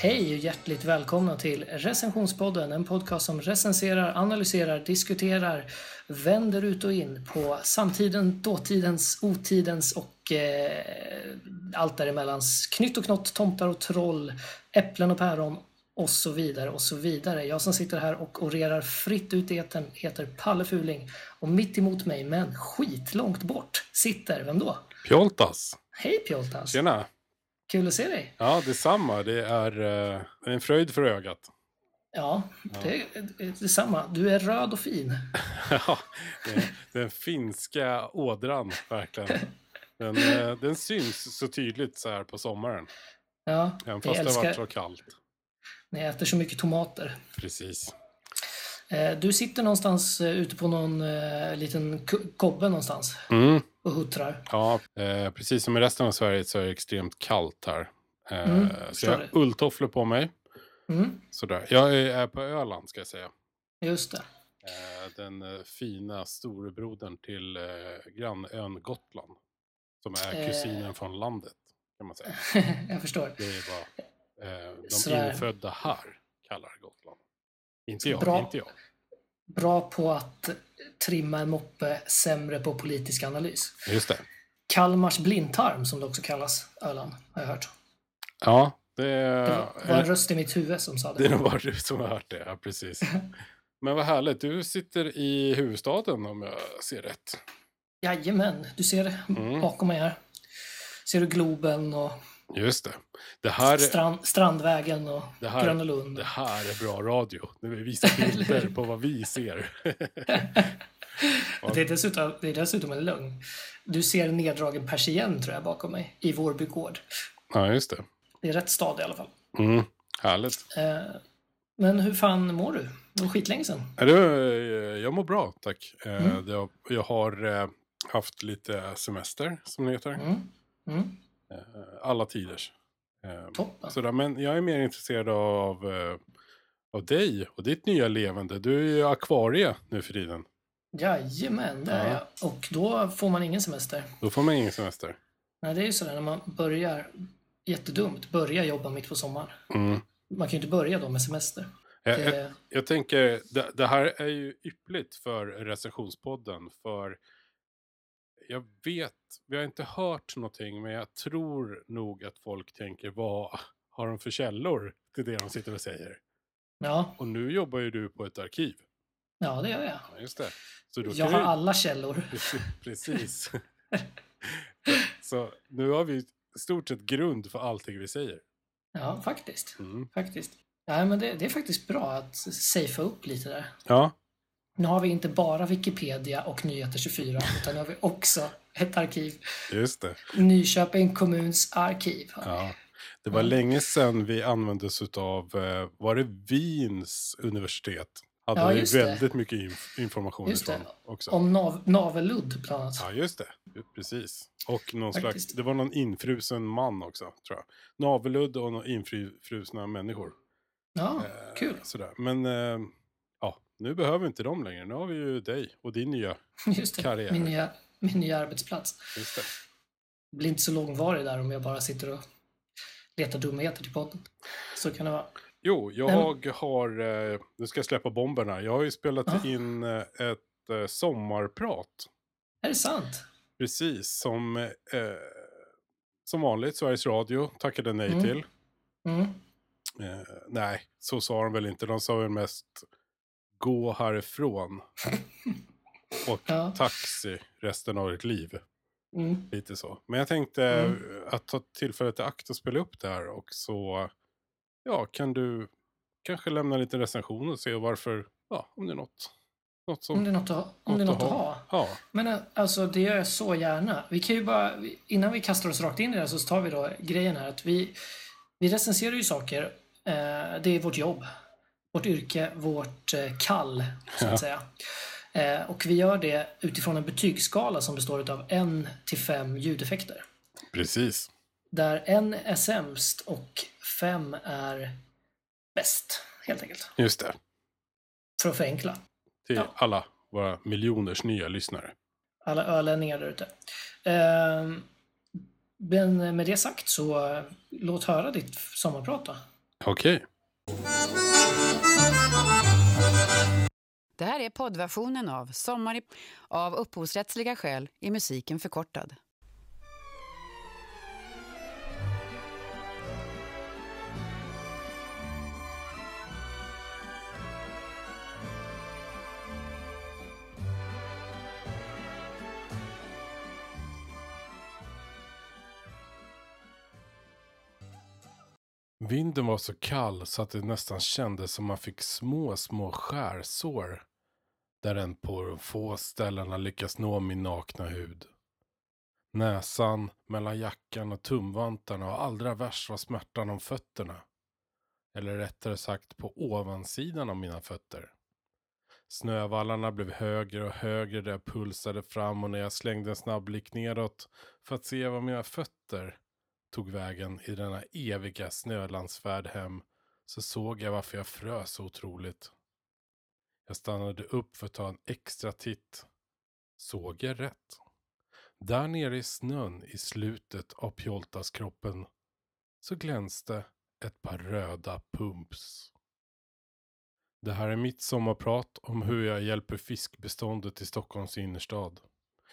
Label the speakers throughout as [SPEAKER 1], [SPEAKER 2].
[SPEAKER 1] Hej och hjärtligt välkomna till Recensionspodden, en podcast som recenserar, analyserar, diskuterar, vänder ut och in på samtiden, dåtidens, otidens och eh, allt däremellans. Knytt och knott, tomtar och troll, äpplen och päron och så vidare och så vidare. Jag som sitter här och orerar fritt ut i etern heter Palle Fuling och mitt emot mig, men skitlångt bort, sitter, vem då?
[SPEAKER 2] Pjoltas!
[SPEAKER 1] Hej Pjoltas!
[SPEAKER 2] Tjena!
[SPEAKER 1] Kul att se dig!
[SPEAKER 2] Ja, detsamma. Det är eh, en fröjd för ögat.
[SPEAKER 1] Ja, det är detsamma. Du är röd och fin.
[SPEAKER 2] Ja, det- den finska ådran, verkligen. Den, eh, den syns så tydligt så här på sommaren.
[SPEAKER 1] Ja,
[SPEAKER 2] Även fast det har varit så kallt.
[SPEAKER 1] ni äter så mycket tomater.
[SPEAKER 2] Precis.
[SPEAKER 1] Eh, Du sitter någonstans ute på någon liten kobbe någonstans
[SPEAKER 2] Mm.
[SPEAKER 1] Och huttrar.
[SPEAKER 2] Ja, eh, precis som i resten av Sverige så är det extremt kallt här. Eh,
[SPEAKER 1] Mm,
[SPEAKER 2] så jag har ulltofflor på mig.
[SPEAKER 1] Mm,
[SPEAKER 2] Sådär. Jag är på Öland ska jag säga.
[SPEAKER 1] just det.
[SPEAKER 2] Eh, den eh, fina storebrodern till eh, grannön Gotland. Som är kusinen från landet, kan man säga.
[SPEAKER 1] jag förstår.
[SPEAKER 2] Det är vad de
[SPEAKER 1] Sådär.
[SPEAKER 2] infödda här kallar Gotland. Inte jag,
[SPEAKER 1] Bra.
[SPEAKER 2] inte jag.
[SPEAKER 1] Bra på att trimma en moppe, sämre på politisk analys.
[SPEAKER 2] Just det.
[SPEAKER 1] Kalmars blindtarm, som det också kallas, Öland, har jag hört.
[SPEAKER 2] Ja, det,
[SPEAKER 1] Det var, en
[SPEAKER 2] är,
[SPEAKER 1] röst i mitt huvud som sa
[SPEAKER 2] det är
[SPEAKER 1] det.
[SPEAKER 2] nog bara du som har hört det. Ja, precis. Men vad härligt, du sitter i huvudstaden om jag ser rätt.
[SPEAKER 1] Jajamän, du ser
[SPEAKER 2] Mm.
[SPEAKER 1] bakom mig här. Ser du Globen och
[SPEAKER 2] Just det. Det här,
[SPEAKER 1] strand, Strandvägen och
[SPEAKER 2] det här,
[SPEAKER 1] Gröna Lund.
[SPEAKER 2] det här är bra radio. När vi visar bilder på vad vi ser.
[SPEAKER 1] Det är, dessutom, det är dessutom en lögn. Du ser neddragen persienn tror jag bakom mig i Vårby gård.
[SPEAKER 2] ja, just det.
[SPEAKER 1] Det är rätt stad i alla fall.
[SPEAKER 2] Mm, härligt.
[SPEAKER 1] Eh, men hur fan mår du? Det var skitlänge sedan.
[SPEAKER 2] Eh, jag mår bra, tack. Eh,
[SPEAKER 1] Mm.
[SPEAKER 2] Jag har haft lite semester, som det heter.
[SPEAKER 1] Mm.
[SPEAKER 2] Eh, Alla tiders. Eh,
[SPEAKER 1] Toppen.
[SPEAKER 2] Sådär, men jag är mer intresserad av, eh, av dig och ditt nya levande. Du är ju akvarie nu för tiden.
[SPEAKER 1] Jajamän, det är
[SPEAKER 2] Ja.
[SPEAKER 1] jag. Och då får man ingen semester.
[SPEAKER 2] Då får man ingen semester.
[SPEAKER 1] Nej, det är ju sådär när man börjar, jättedumt, börja jobba mitt på sommaren.
[SPEAKER 2] Mm.
[SPEAKER 1] Man kan ju inte börja då med semester.
[SPEAKER 2] Jag, jag, jag tänker, det, det här är ju yppligt för recensionspodden. För jag vet, vi har inte hört någonting, men jag tror nog att folk tänker, vad har de för källor till det de sitter och säger?
[SPEAKER 1] ja,
[SPEAKER 2] Och nu jobbar ju du på ett arkiv.
[SPEAKER 1] ja, det gör jag.
[SPEAKER 2] Ja, just det. Så då
[SPEAKER 1] Jag har
[SPEAKER 2] du-
[SPEAKER 1] alla källor.
[SPEAKER 2] Precis. Så nu har vi stort sett grund för allting vi säger.
[SPEAKER 1] Ja, faktiskt.
[SPEAKER 2] Mm.
[SPEAKER 1] faktiskt. Nej, men det, det är faktiskt bra att safea upp lite där.
[SPEAKER 2] Ja,
[SPEAKER 1] Nu har vi inte bara Wikipedia och Nyheter 24, utan nu har vi också ett arkiv.
[SPEAKER 2] just det.
[SPEAKER 1] Nyköping kommuns arkiv.
[SPEAKER 2] Ja. Det var länge sedan vi använde oss av, eh, var det Wiens universitet? Hade
[SPEAKER 1] Ja,
[SPEAKER 2] vi
[SPEAKER 1] just det.
[SPEAKER 2] väldigt mycket inf- information
[SPEAKER 1] Just det.
[SPEAKER 2] ifrån också.
[SPEAKER 1] Om nav navelludd, bland annat.
[SPEAKER 2] Ja, just det. Precis. Och någon slags, det var någon infrusen man också, tror jag. Navelludd och någon infrusna människor.
[SPEAKER 1] Ja,
[SPEAKER 2] Eh,
[SPEAKER 1] kul.
[SPEAKER 2] Sådär. Men eh, nu behöver vi inte dem längre. Nu har vi ju dig och din nya.
[SPEAKER 1] Just det.
[SPEAKER 2] karriär.
[SPEAKER 1] Min nya, min nya arbetsplats.
[SPEAKER 2] Just det.
[SPEAKER 1] Det blir inte så långvarig där om jag bara sitter och letar dumheter till podden. Så kan det vara.
[SPEAKER 2] Jo, jag
[SPEAKER 1] Nej,
[SPEAKER 2] har, eh, nu ska jag släppa bomberna. Jag har ju spelat
[SPEAKER 1] Ja.
[SPEAKER 2] in eh, ett eh, sommarprat.
[SPEAKER 1] Är det sant?
[SPEAKER 2] Precis, som, eh, som vanligt Sveriges Radio tackade nej
[SPEAKER 1] Mm.
[SPEAKER 2] till.
[SPEAKER 1] Mm.
[SPEAKER 2] Eh, nej, så sa de väl inte. De sa väl mest gå härifrån. Och
[SPEAKER 1] Ja.
[SPEAKER 2] taxi resten av ditt liv.
[SPEAKER 1] Mm.
[SPEAKER 2] Lite så. Men jag tänkte
[SPEAKER 1] Mm.
[SPEAKER 2] att ta tillfället i akt och spela upp det här. Och så ja, kan du kanske lämna en liten recension och se varför, ja, om det är något. Något som,
[SPEAKER 1] Om det är något att, om det är något att ha.
[SPEAKER 2] Ja,
[SPEAKER 1] Men eh, alltså det gör jag så gärna. Vi kan ju bara, innan vi kastar oss rakt in i det här så tar vi då grejen här att vi, vi recenserar ju saker. Eh, det är vårt jobb. Vårt yrke, vårt eh, kall, så att säga. Eh, och vi gör det utifrån en betygsskala som består av en till fem ljudeffekter.
[SPEAKER 2] Precis.
[SPEAKER 1] Där en är sämst och fem är bäst, helt enkelt.
[SPEAKER 2] Just det.
[SPEAKER 1] För att förenkla.
[SPEAKER 2] Till ja. alla våra miljoners nya lyssnare.
[SPEAKER 1] Alla ölänningar där ute. Eh, men med det sagt så eh, låt höra ditt sommarprat då.
[SPEAKER 2] Okej. Okay.
[SPEAKER 3] Det här är poddversionen av Sommar i... Av upphovsrättsliga skäl är musiken förkortad.
[SPEAKER 2] Vinden var så kall så att det nästan kändes som man fick små, små skärsår. Där den på de få ställena lyckas nå min nakna hud. Näsan, mellan jackan och tumvantarna och allra värst var smärtan om fötterna. Eller rättare sagt på ovansidan av mina fötter. Snövallarna blev högre och högre där jag pulsade fram och när jag slängde en snabb blick nedåt för att se var mina fötter tog vägen i denna eviga snölandsfärd hem så såg jag varför jag frös så otroligt. Jag stannade upp för att ta en extra titt. Såg jag rätt? Där nere i snön i slutet av Pjoltaskroppen så glänste ett par röda pumps. Det här är mitt sommarprat om hur jag hjälper fiskbeståndet i Stockholms innerstad.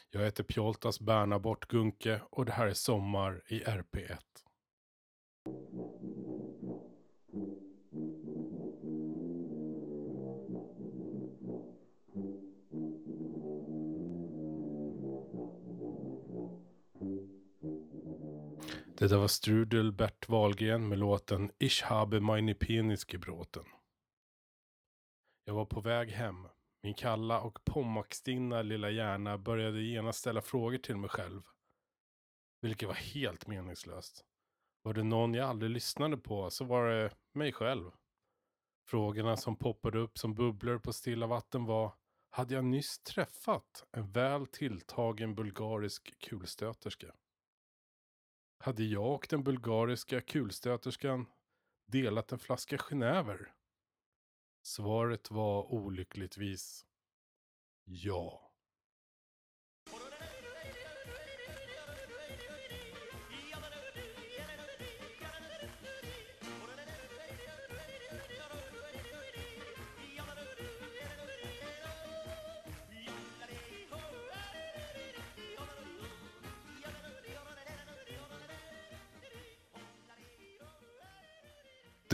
[SPEAKER 2] Jag heter Pjoltas Bernabort Gunke och det här är Sommar i RP1. Det där var Strudel Bert Wahlgren med låten Ich habe meine Penis gebroten. Jag var på väg hem min kalla och pommackstinna lilla hjärna började genast ställa frågor till mig själv. Vilket var helt meningslöst. Var det någon jag aldrig lyssnade på så var det mig själv. Frågorna som poppade upp som bubblor på stilla vatten var hade jag nyss träffat en väl tilltagen bulgarisk kulstöterska? Hade jag och den bulgariska kulstöterskan delat en flaska genever? Svaret var olyckligtvis ja.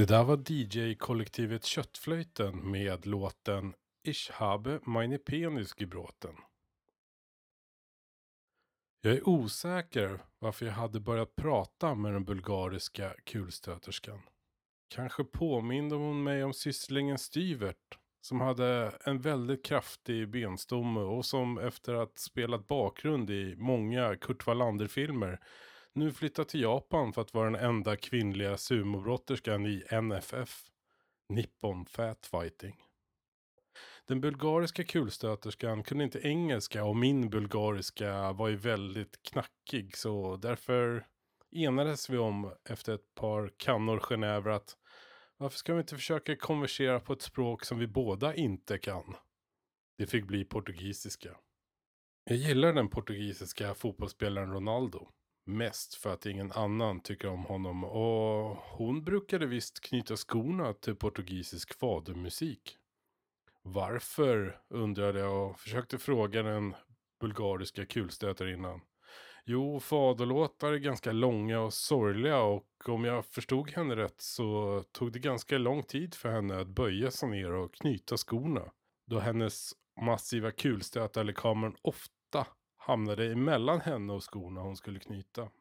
[SPEAKER 2] Det där var DJ-kollektivet Köttflöjten med låten Ich habe meine Penis gebroten. Jag är osäker varför jag hade börjat prata med den bulgariska kulstöterskan. Kanske påminde hon mig om sysslingen Styvert som hade en väldigt kraftig benstomme och som efter att spelat bakgrund i många Kurt Wallander-filmer nu flyttat till Japan för att vara den enda kvinnliga sumobrotterskan i NFF, Nippon Fat Fighting. Den bulgariska kulstöterskan kunde inte engelska och min bulgariska var ju väldigt knackig så därför enades vi om efter ett par kannor genever att varför ska vi inte försöka konversera på ett språk som vi båda inte kan? Det fick bli portugisiska. Jag gillar den portugisiska fotbollsspelaren Ronaldo. Mest för att ingen annan tycker om honom och hon brukade visst knyta skorna till portugisisk fadermusik. Varför undrade jag och försökte fråga den bulgariska kulstötarinnan. Jo, faderlåtar är ganska långa och sorgliga och om jag förstod henne rätt så tog det ganska lång tid för henne att böja sig ner och knyta skorna. Då hennes massiva kulstötarlekamen kameran ofta hamnade emellan henne och skorna hon skulle knyta.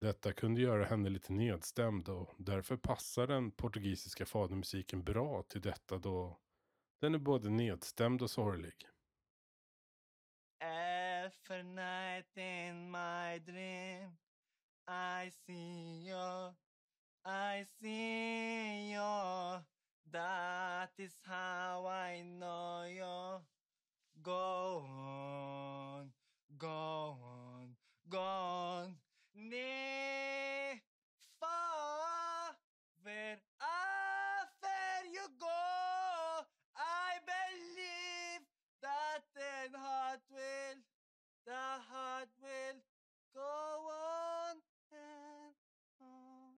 [SPEAKER 2] Detta kunde göra henne lite nedstämd och därför passar den portugisiska fadermusiken bra till detta då den är både nedstämd och sorglig. Every night in my dream I see you I see you
[SPEAKER 4] is how I know you. Go on, go on, go on. Ne Never after you go, I believe that the heart will, the heart will go on and on.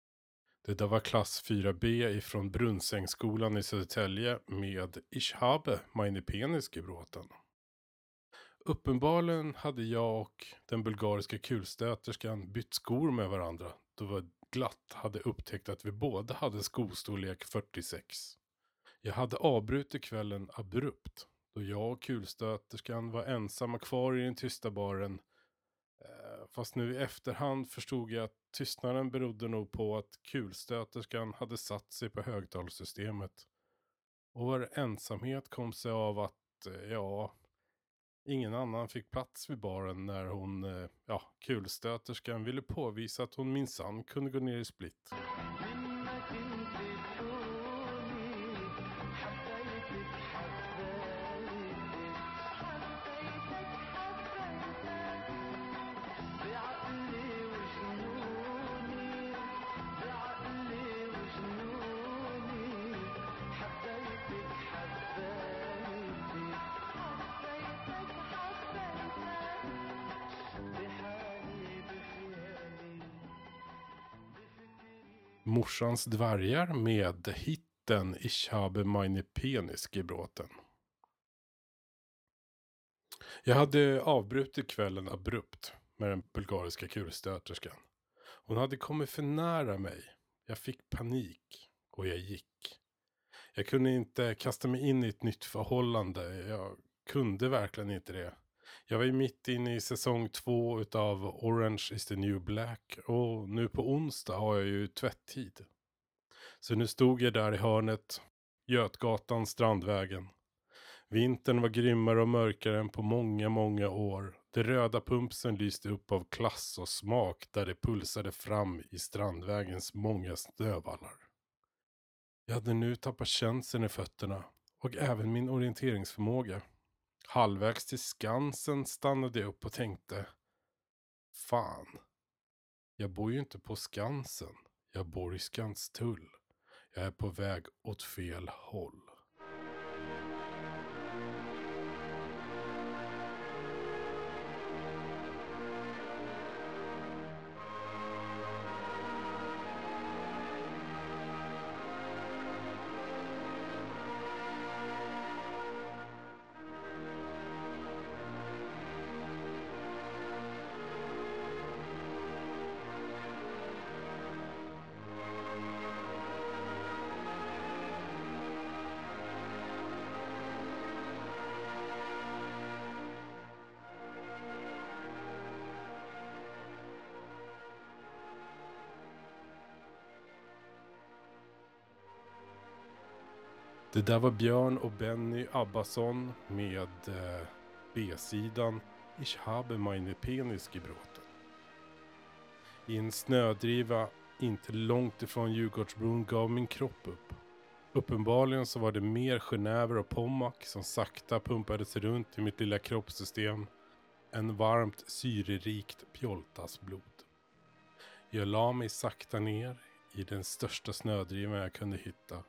[SPEAKER 2] Det där var klass 4B ifrån Brunnsängsskolan i Södertälje med Ishhabe, meine penis gebroten. Uppenbarligen hade jag och den bulgariska kulstöterskan bytt skor med varandra då vi glatt hade upptäckt att vi båda hade skostorlek 46. Jag hade avbrutit kvällen abrupt då jag och kulstöterskan var ensamma kvar i den tysta baren. Eh, fast nu i efterhand förstod jag att tystnaden berodde nog på att kulstöterskan hade satt sig på högtalssystemet. Och vår ensamhet kom sig av att, eh, ja, ingen annan fick plats vid baren när hon, eh, ja, kulstöterskan ville påvisa att hon minsann kunde gå ner i split. Morsans dvärgar med hitten Ich habe meine penis gebroten. Jag hade avbrutit kvällen abrupt med den bulgariska kulstöterskan. Hon hade kommit för nära mig. Jag fick panik och jag gick. Jag kunde inte kasta mig in i ett nytt förhållande. Jag kunde verkligen inte det. Jag var ju mitt inne i säsong två utav Orange is the new black och nu på onsdag har jag ju tvätttid. Så nu stod jag där i hörnet, Götgatan, Strandvägen. Vintern var grymmare och mörkare än på många, många år. Det röda pumpsen lyste upp av klass och smak där det pulsade fram i Strandvägens många snövallar. Jag hade nu tappat känseln i fötterna och även min orienteringsförmåga. Halvvägs till Skansen stannade jag upp och tänkte. Fan. Jag bor ju inte på Skansen. Jag bor i Skanstull. Jag är på väg åt fel håll. Det där var Björn och Benny Abbasson med eh, B-sidan Ich habe meine penis gebroten. I en snödriva inte långt ifrån Djurgårdsbron gav min kropp upp. Uppenbarligen så var det mer genever och Pommac som sakta pumpades runt i mitt lilla kroppssystem än varmt syrerikt pjoltas blod. Jag la mig sakta ner i den största snödrivan jag kunde hitta.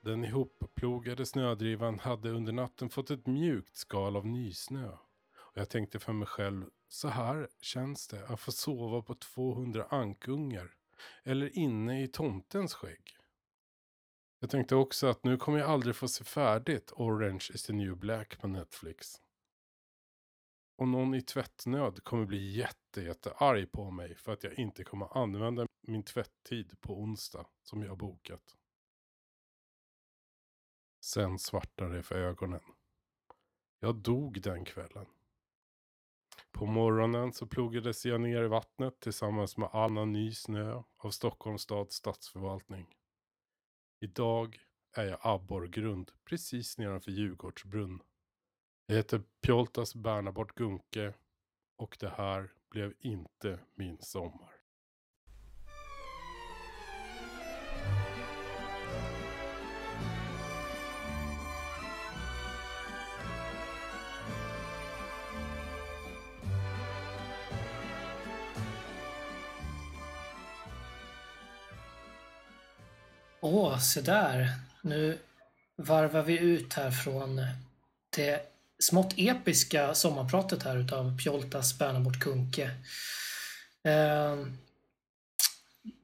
[SPEAKER 2] Den ihopplogade snödrivan hade under natten fått ett mjukt skal av nysnö. Och jag tänkte för mig själv, så här känns det att få sova på 200 ankungar. Eller inne i tomtens skägg. Jag tänkte också att nu kommer jag aldrig få se färdigt Orange is the new black på Netflix. Och någon i tvättnöd kommer bli jätte, jätte arg på mig för att jag inte kommer använda min tvätttid på onsdag som jag har bokat. Sen svartnade det för ögonen. Jag dog den kvällen. På morgonen så plogades jag ner i vattnet tillsammans med annan ny snö av Stockholms stads stadsförvaltning. Idag är jag abborrgrund precis nedanför Djurgårdsbrunn. Jag heter Pjoltas Bernabort Gunke och det här blev inte min sommar.
[SPEAKER 1] Åh, se där. Nu varvar vi ut här från det smått episka sommarpratet här utav Pjoltas Bernabort Kunke. Ehm,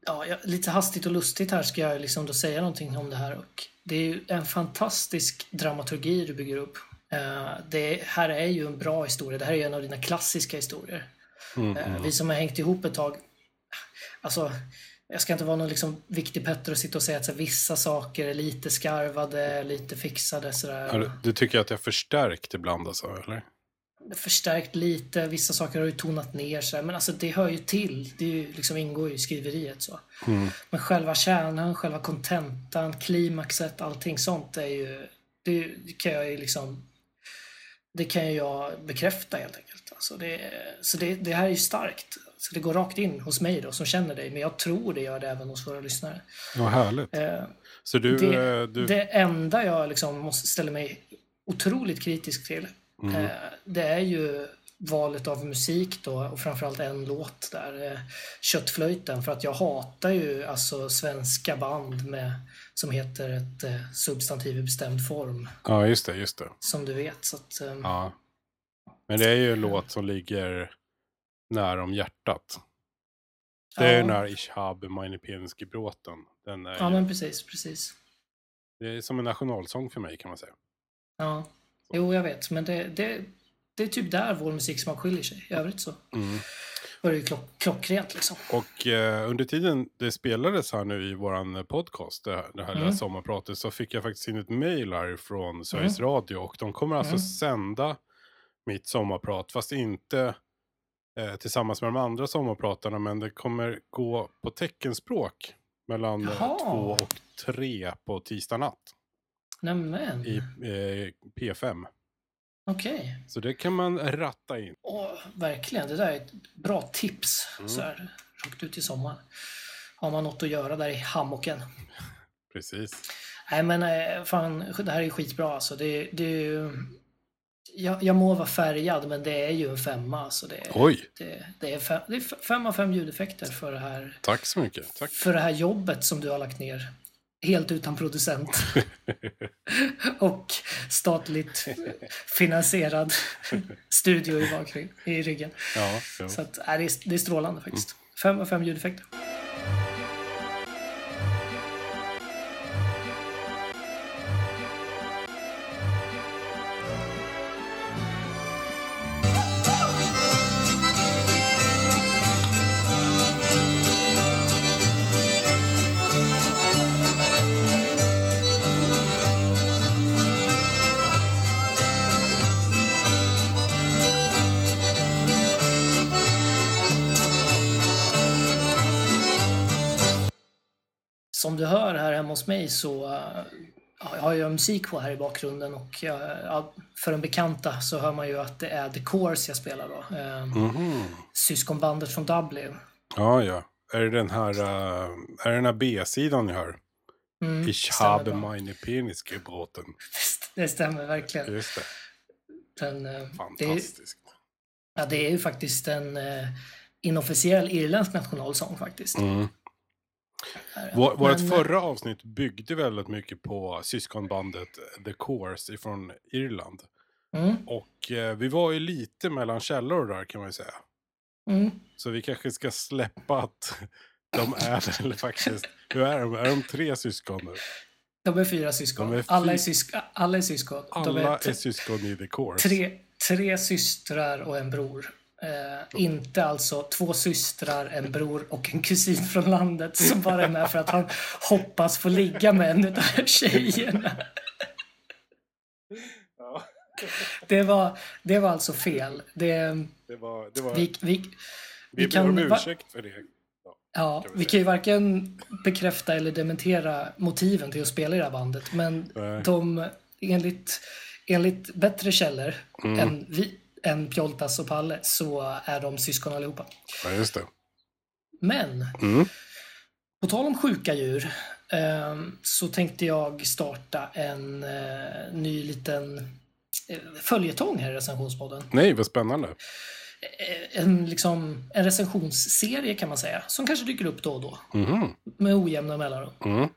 [SPEAKER 1] ja, lite hastigt och lustigt här ska jag liksom då säga någonting om det här. Och det är ju en fantastisk dramaturgi du bygger upp. Eh, det här är ju en bra historia. Det här är ju en av dina klassiska historier.
[SPEAKER 2] Mm,
[SPEAKER 1] Eh,
[SPEAKER 2] mm.
[SPEAKER 1] Vi som har hängt ihop ett tag, alltså jag ska inte vara någon liksom viktig Petter och sitta och säga att så här, vissa saker är lite skarvade, lite fixade sådär.
[SPEAKER 2] Ja, du- Du tycker att jag förstärkt ibland alltså, eller?
[SPEAKER 1] Förstärkt lite, vissa saker har ju tonat ner sig. Men alltså det hör ju till. Det är ju, liksom ingår ju i skriveriet så.
[SPEAKER 2] Mm.
[SPEAKER 1] Men själva kärnan, själva kontentan, klimaxet, allting sånt är ju... Det, det kan jag ju liksom... Det kan jag bekräfta helt enkelt. Alltså det, så det, det här är ju starkt. Så det går rakt in hos mig då som känner dig. Men jag tror det gör det även hos våra lyssnare.
[SPEAKER 2] Vad härligt.
[SPEAKER 1] Eh,
[SPEAKER 2] Så du...
[SPEAKER 1] det,
[SPEAKER 2] eh, du
[SPEAKER 1] det enda jag liksom måste ställa mig otroligt kritisk till
[SPEAKER 2] Mm.
[SPEAKER 1] eh, det är ju valet av musik då och framförallt en låt där, eh, Köttflöjten. För att jag hatar ju alltså svenska band med, som heter ett eh, substantiv i bestämd form,
[SPEAKER 2] Ja, just det, just det.
[SPEAKER 1] som du vet. Så att, eh,
[SPEAKER 2] Ja. Men det är ju en låt som ligger nära om hjärtat. Det är
[SPEAKER 1] Ja.
[SPEAKER 2] den här Ich habe meine Penis gebroten. Den är,
[SPEAKER 1] ja, men precis, precis.
[SPEAKER 2] Det är som en nationalsång för mig kan man säga.
[SPEAKER 1] Ja. Jo, jag vet, men det, det, det är typ där vår musiksmak skiljer sig. I övrigt så
[SPEAKER 2] Mm.
[SPEAKER 1] var det ju klock, klockrent liksom.
[SPEAKER 2] Och eh, under tiden det spelades här nu i våran podcast, det här, det här
[SPEAKER 1] Mm.
[SPEAKER 2] sommarpratet, så fick jag faktiskt in ett mail här från Sveriges Radio. Och de kommer alltså
[SPEAKER 1] Mm.
[SPEAKER 2] sända mitt sommarprat, fast inte eh, tillsammans med de andra sommarpratarna, men det kommer gå på teckenspråk mellan eh,
[SPEAKER 1] Jaha.
[SPEAKER 2] två och tre på tisdag natt
[SPEAKER 1] Nämen,
[SPEAKER 2] i eh, P5.
[SPEAKER 1] okej.
[SPEAKER 2] Så det kan man ratta in.
[SPEAKER 1] Åh, verkligen, det där är ett bra tips.
[SPEAKER 2] Mm.
[SPEAKER 1] Så här, rakt ut i sommaren. Har man något att göra där i hammocken.
[SPEAKER 2] Precis.
[SPEAKER 1] Nej men eh, fan, det här är skitbra alltså. Det, det är ju... Jag, jag må vara färgad, men det är ju en femma. Alltså det,
[SPEAKER 2] Oj,
[SPEAKER 1] det, det, är fem, det är fem av fem ljudeffekter för det, här,
[SPEAKER 2] tack så mycket. Tack.
[SPEAKER 1] för det här jobbet som du har lagt ner. Helt utan producent. och statligt finansierad studio i, bakring, i ryggen.
[SPEAKER 2] Ja, ja.
[SPEAKER 1] Så att, nej, det, är, det är strålande faktiskt. Fem av fem ljudeffekter. Hos mig så eh, ja, jag har jag musik på här i bakgrunden och för en bekanta så hör man ju att det är The Course jag spelar då. Eh,
[SPEAKER 2] Mhm.
[SPEAKER 1] Syskonbandet från Dublin.
[SPEAKER 2] Ja, ja. Är det den här, uh, är det den här B-sidan jag hör?
[SPEAKER 1] Mm,
[SPEAKER 2] Ich habe meine Penis gebroten.
[SPEAKER 1] Det stämmer verkligen.
[SPEAKER 2] Just det,
[SPEAKER 1] Den, eh, det, är,
[SPEAKER 2] fantastiskt.
[SPEAKER 1] ja, det är ju faktiskt en eh, inofficiell irländsk nationalsång faktiskt.
[SPEAKER 2] Mm.
[SPEAKER 1] Här,
[SPEAKER 2] Vår, vårt
[SPEAKER 1] men,
[SPEAKER 2] förra avsnitt byggde väldigt mycket på syskonbandet The Course ifrån Irland.
[SPEAKER 1] Mm,
[SPEAKER 2] Och eh, vi var ju lite mellan källor där kan man ju säga.
[SPEAKER 1] mm.
[SPEAKER 2] Så vi kanske ska släppa att de är väl faktiskt, hur är de? Är de tre syskon nu?
[SPEAKER 1] De är fyra syskon.
[SPEAKER 2] Är fy-
[SPEAKER 1] alla, är sysk alla är syskon.
[SPEAKER 2] Alla
[SPEAKER 1] t-
[SPEAKER 2] är syskon i The Course.
[SPEAKER 1] tre, tre systrar och en bror. Eh, inte alltså två systrar, en bror och en kusin från landet som bara är med för att han hoppas få ligga med en av tjejerna.
[SPEAKER 2] Ja,
[SPEAKER 1] Det var, det var alltså fel. Det,
[SPEAKER 2] det var, det var,
[SPEAKER 1] vi, vi,
[SPEAKER 2] vi,
[SPEAKER 1] vi
[SPEAKER 2] om
[SPEAKER 1] kan va-
[SPEAKER 2] ursäkt för det.
[SPEAKER 1] Ja,
[SPEAKER 2] kan vi
[SPEAKER 1] vi kan ju varken bekräfta eller dementera motiven till att spela i det här bandet. Men
[SPEAKER 2] Nej.
[SPEAKER 1] de, enligt, enligt bättre källor
[SPEAKER 2] Mm.
[SPEAKER 1] än, vi, än Pjoltas och Palle så är de syskon allihopa.
[SPEAKER 2] Ja, just det.
[SPEAKER 1] Men
[SPEAKER 2] Mm.
[SPEAKER 1] på tal om sjuka djur eh, så tänkte jag starta en eh, ny liten eh, följetong här i recensionspodden.
[SPEAKER 2] Nej, vad spännande.
[SPEAKER 1] Eh, En, liksom, en recensionsserie kan man säga, som kanske dyker upp då och då
[SPEAKER 2] Mhm.
[SPEAKER 1] med ojämna mellanrum.
[SPEAKER 2] Mm.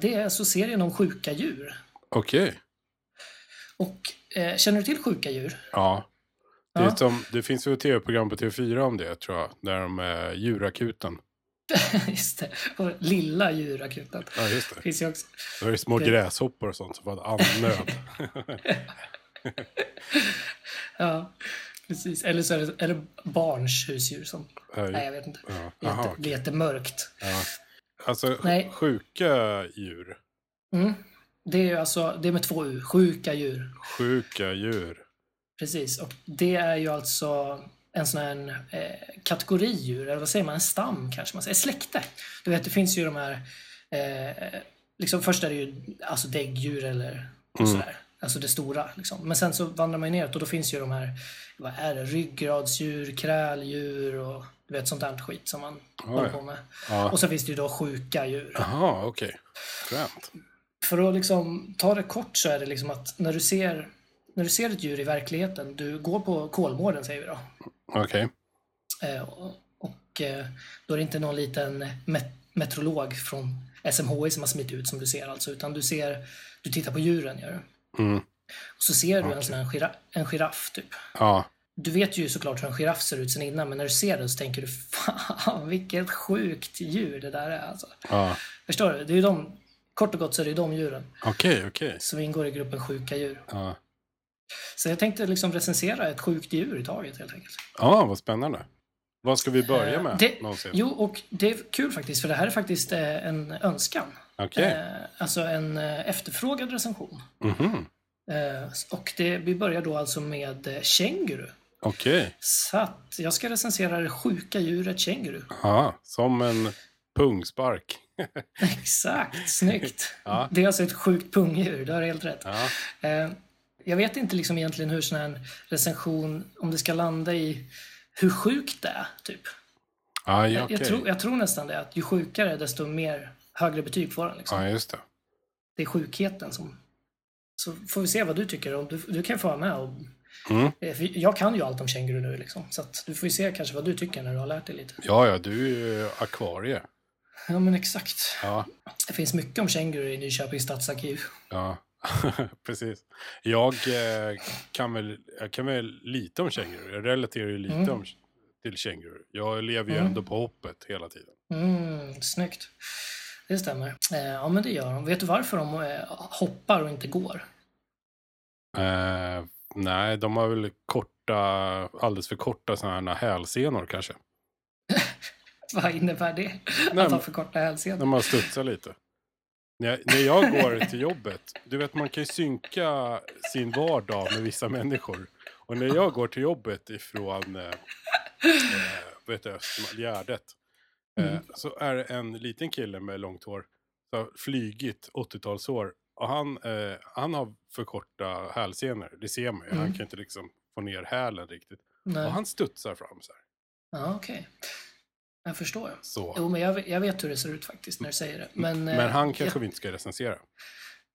[SPEAKER 1] Det är alltså serien om sjuka djur.
[SPEAKER 2] Okej.
[SPEAKER 1] Och eh, känner du till sjuka djur?
[SPEAKER 2] Ja. Det,
[SPEAKER 1] Ja.
[SPEAKER 2] som, det finns ju ett tv-program på TV4 om det, tror jag. Där de är djurakuten.
[SPEAKER 1] Just det. Och lilla djurakuten.
[SPEAKER 2] Ja, just det.
[SPEAKER 1] Finns ju också.
[SPEAKER 2] Då är det små
[SPEAKER 1] Det-
[SPEAKER 2] gräshoppor och sånt som får andnöd.
[SPEAKER 1] Ja, precis. Eller så är det, är det barns husdjur som...
[SPEAKER 2] Ja,
[SPEAKER 1] Nej, jag vet inte.
[SPEAKER 2] ja. Okej.
[SPEAKER 1] det är jättemörkt.
[SPEAKER 2] ja. Alltså,
[SPEAKER 1] Nej.
[SPEAKER 2] sjuka djur.
[SPEAKER 1] Mm. Det är ju alltså, det är med två U. Sjuka djur.
[SPEAKER 2] Sjuka djur.
[SPEAKER 1] Precis. Och det är ju alltså en sån här eh, kategori djur, eller vad säger man? En stam kanske man säger. Släkte. Du vet, det finns ju de här... Eh, liksom först är det ju alltså däggdjur eller
[SPEAKER 2] Mm.
[SPEAKER 1] sådär. Alltså det stora. Liksom. Men sen så vandrar man ju neråt och då finns ju de här, vad är det, ryggradsdjur, kräldjur och du vet sånt där skit som man håller på med.
[SPEAKER 2] Ja.
[SPEAKER 1] Och så finns det ju då sjuka djur.
[SPEAKER 2] Jaha, okej. Fränt.
[SPEAKER 1] För att liksom ta det kort så är det liksom att när du ser när du ser ett djur i verkligheten, du går på Kolmården säger vi då.
[SPEAKER 2] Okej.
[SPEAKER 1] Eh, och eh, då är det inte någon liten met- meteorolog från SMHI som har smitt ut som du ser alltså, utan du ser, du tittar på djuren gör du.
[SPEAKER 2] Mm.
[SPEAKER 1] Och så ser du en
[SPEAKER 2] Okej.
[SPEAKER 1] sån här gira- en giraff typ.
[SPEAKER 2] Ja.
[SPEAKER 1] Du vet ju såklart hur en giraff ser ut sen innan, men när du ser den så tänker du fan vilket sjukt djur det där är alltså.
[SPEAKER 2] Ja.
[SPEAKER 1] Förstår du? Det är ju de, kort och gott så är det ju de djuren
[SPEAKER 2] Okej, okej.
[SPEAKER 1] som ingår i gruppen sjuka djur.
[SPEAKER 2] Ja.
[SPEAKER 1] Så jag tänkte liksom recensera ett sjukt djur i taget helt enkelt.
[SPEAKER 2] ja, vad spännande. Vad ska vi börja med?
[SPEAKER 1] det-
[SPEAKER 2] någonsin?
[SPEAKER 1] Jo, och det är kul faktiskt, för det här är faktiskt eh, en önskan.
[SPEAKER 2] Okej.
[SPEAKER 1] Eh, alltså en eh, efterfrågad recension.
[SPEAKER 2] Mhm.
[SPEAKER 1] Eh, och det, vi börjar då alltså med känguru.
[SPEAKER 2] Okej.
[SPEAKER 1] Så att jag ska recensera det sjuka djuret känguru.
[SPEAKER 2] Ja, som en pungspark.
[SPEAKER 1] Exakt, snyggt.
[SPEAKER 2] Ja.
[SPEAKER 1] Det är alltså ett sjukt pungdjur, du har helt rätt.
[SPEAKER 2] Ja.
[SPEAKER 1] Eh, jag vet inte liksom egentligen hur sån här recension, om det ska landa i hur sjukt det är, typ.
[SPEAKER 2] Ja, ja,
[SPEAKER 1] Jag, jag, tror, jag tror nästan det, att ju sjukare desto mer högre betyg får den. Liksom.
[SPEAKER 2] Just det.
[SPEAKER 1] Det är sjukheten som... Så får vi se vad du tycker. Om du, du kan få vara med. Och,
[SPEAKER 2] Mm.
[SPEAKER 1] eh, jag kan ju allt om känguru nu, liksom. så du får ju se kanske vad du tycker när du har lärt dig lite.
[SPEAKER 2] Ja, ja, du är ju akvarie.
[SPEAKER 1] Ja, men exakt.
[SPEAKER 2] Ja,
[SPEAKER 1] Det finns mycket om känguru i Nyköpings stadsarkiv.
[SPEAKER 2] ja. precis. Jag eh, kan, väl, jag kan väl lite om känguru. Jag relaterar ju lite
[SPEAKER 1] Mm.
[SPEAKER 2] om, till känguru. Jag lever ju
[SPEAKER 1] Mm.
[SPEAKER 2] ändå på hoppet hela tiden.
[SPEAKER 1] Mm, snyggt. Det stämmer. Eh, ja, men det gör de. Vet du varför de eh, hoppar och inte går?
[SPEAKER 2] Nej, de har väl korta, alldeles för korta sådana här hälsenor kanske.
[SPEAKER 1] Vad innebär det?
[SPEAKER 2] Nej,
[SPEAKER 1] att ha för korta hälsenor?
[SPEAKER 2] När man studsar lite. När när jag går till jobbet, du vet man kan ju synka sin vardag med vissa människor. Och när jag går till jobbet ifrån eh, eh, heter det, Östermalm, Gärdet. Eh,
[SPEAKER 1] Mm.
[SPEAKER 2] Så är det en liten kille med långt hår. Så har flygit 80-talshår. Och han, eh, han har för korta hälsenor. Det ser man ju. Han
[SPEAKER 1] Mm.
[SPEAKER 2] kan inte liksom få ner hälen riktigt.
[SPEAKER 1] Nej.
[SPEAKER 2] Och han studsar fram så här.
[SPEAKER 1] Ja, okej. Jag förstår.
[SPEAKER 2] Så.
[SPEAKER 1] Jo, men jag, jag vet hur det ser ut faktiskt när du säger det. Men, eh,
[SPEAKER 2] Men han kanske
[SPEAKER 1] jag,
[SPEAKER 2] vi inte ska recensera.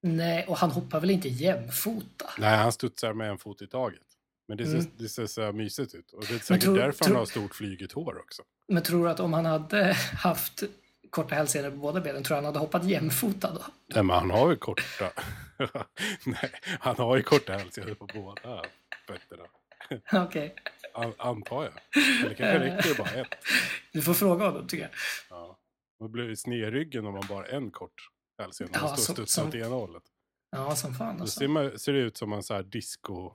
[SPEAKER 1] Nej, och han hoppar väl inte jämfota?
[SPEAKER 2] Nej, han studsar med en fot i taget. Men det ser,
[SPEAKER 1] Mm.
[SPEAKER 2] det ser så mysigt ut. Och det är säkert
[SPEAKER 1] tror-
[SPEAKER 2] därför
[SPEAKER 1] tror-
[SPEAKER 2] han har stort flygigt hår också.
[SPEAKER 1] Men tror du att om han hade haft korta hälsenor på båda benen, tror du han hade hoppat jämfota då?
[SPEAKER 2] Nej, men han har ju korta... Nej, han har ju korta hälsenor på båda fötterna.
[SPEAKER 1] Okej.
[SPEAKER 2] An, antar jag. Eller kanske räcker det bara ett.
[SPEAKER 1] Du får fråga honom, tycker jag.
[SPEAKER 2] Ja. Man blir ju snedryggen om man bara en kort hälsena.
[SPEAKER 1] Ja,
[SPEAKER 2] och studsar
[SPEAKER 1] som-
[SPEAKER 2] åt ena hållet.
[SPEAKER 1] Ja, som fan
[SPEAKER 2] Då
[SPEAKER 1] alltså.
[SPEAKER 2] ser, man, ser det ut som en så här disco...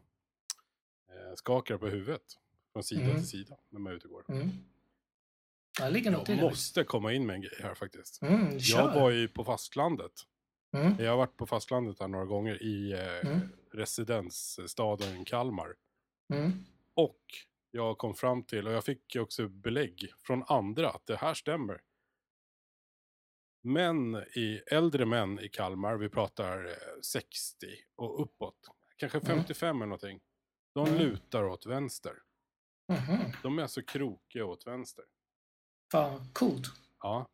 [SPEAKER 2] Eh, skakar på huvudet. Från sida
[SPEAKER 1] Mm.
[SPEAKER 2] till sida när man är ute och går.
[SPEAKER 1] Mm. Ja, det ligger något
[SPEAKER 2] Jag
[SPEAKER 1] det.
[SPEAKER 2] måste komma in med en grej här faktiskt.
[SPEAKER 1] Mm.
[SPEAKER 2] Jag var ju på fastlandet.
[SPEAKER 1] Mm.
[SPEAKER 2] Jag har varit på fastlandet här några gånger i eh,
[SPEAKER 1] Mm.
[SPEAKER 2] residensstaden Kalmar.
[SPEAKER 1] Mm.
[SPEAKER 2] Och jag kom fram till, och jag fick också belägg från andra att det här stämmer. Män i, äldre män i Kalmar, vi pratar eh, 60 och uppåt, kanske
[SPEAKER 1] Mm.
[SPEAKER 2] 55 eller någonting. De
[SPEAKER 1] Mm.
[SPEAKER 2] lutar åt vänster.
[SPEAKER 1] Mhm.
[SPEAKER 2] De är alltså krokiga åt vänster.
[SPEAKER 1] Fan, coolt.
[SPEAKER 2] Ja,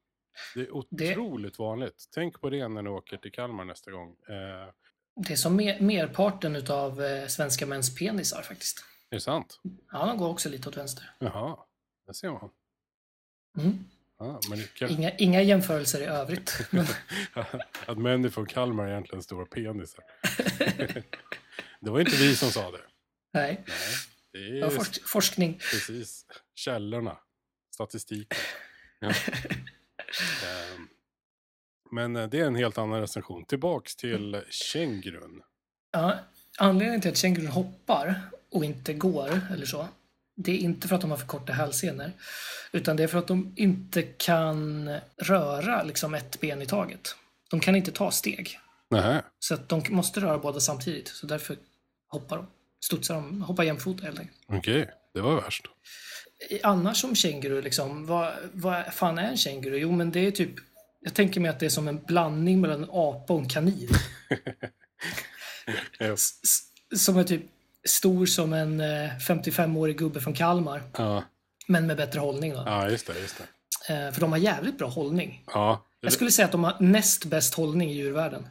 [SPEAKER 2] det är
[SPEAKER 1] Det-
[SPEAKER 2] otroligt vanligt. Tänk på det när ni åker till Kalmar nästa gång. Eh,
[SPEAKER 1] Det är som mer, merparten utav eh, svenska mäns penisar faktiskt.
[SPEAKER 2] är det sant?
[SPEAKER 1] Ja, de går också lite åt vänster.
[SPEAKER 2] Jaha, det ser man.
[SPEAKER 1] Mm.
[SPEAKER 2] Ja, kan...
[SPEAKER 1] Inga, inga jämförelser i övrigt.
[SPEAKER 2] Att män från Kalmar är egentligen stora penisar. det var inte vi som sa det.
[SPEAKER 1] nej,
[SPEAKER 2] Nej, det är
[SPEAKER 1] forsk, forskning.
[SPEAKER 2] precis källorna. Statistiken. Ja. Men eh, det är en helt annan recension. Tillbaks till kängurun.
[SPEAKER 1] Ja, anledningen till att kängurun hoppar och inte går eller så, det är inte för att de har för korta hälsenor. Utan det är för att de inte kan röra liksom ett ben i taget. De kan inte ta steg.
[SPEAKER 2] Nähä.
[SPEAKER 1] Så att de måste röra båda samtidigt. Så därför hoppar de. Studsar de, hoppar jämfota helt enkelt.
[SPEAKER 2] Okej, det var värst.
[SPEAKER 1] Annars som känguru, liksom, vad, vad fan är en känguru? Jo, men det är typ, jag tänker mig att det är som en blandning mellan en apa och en kanin. Som är typ stor som en eh, 55-årig gubbe från Kalmar.
[SPEAKER 2] Ja,
[SPEAKER 1] Men med bättre hållning då.
[SPEAKER 2] ja just det. Just det.
[SPEAKER 1] Eh, för de har jävligt bra hållning.
[SPEAKER 2] Ja,
[SPEAKER 1] Jag skulle säga att de har näst bäst hållning i djurvärlden.